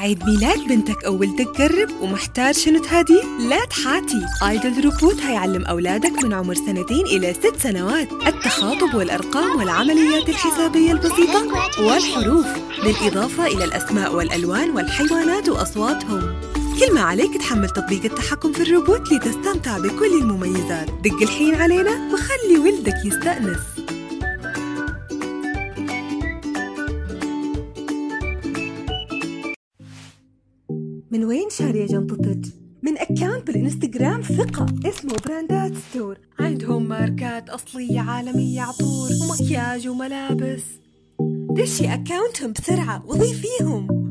عيد ميلاد بنتك أو ولدك قرب ومحتاج شنو تهديه؟ لا تحاتي. آيدل روبوت هيعلم أولادك من عمر سنتين إلى ست سنوات. التخاطب والأرقام والعمليات الحسابية البسيطة والحروف. بالإضافة إلى الأسماء والألوان والحيوانات وأصواتهم. كل ما عليك تحمل تطبيق التحكم في الروبوت لتستمتع بكل المميزات. دق الحين علينا وخلي ولدك يستأنس. من وين شارية جنطتك؟ من account بالإنستغرام ثقة اسمه براندات store. عندهم ماركات أصلية عالمية عطور ومكياج وملابس. دشي account هم بسرعة وضيفيهم.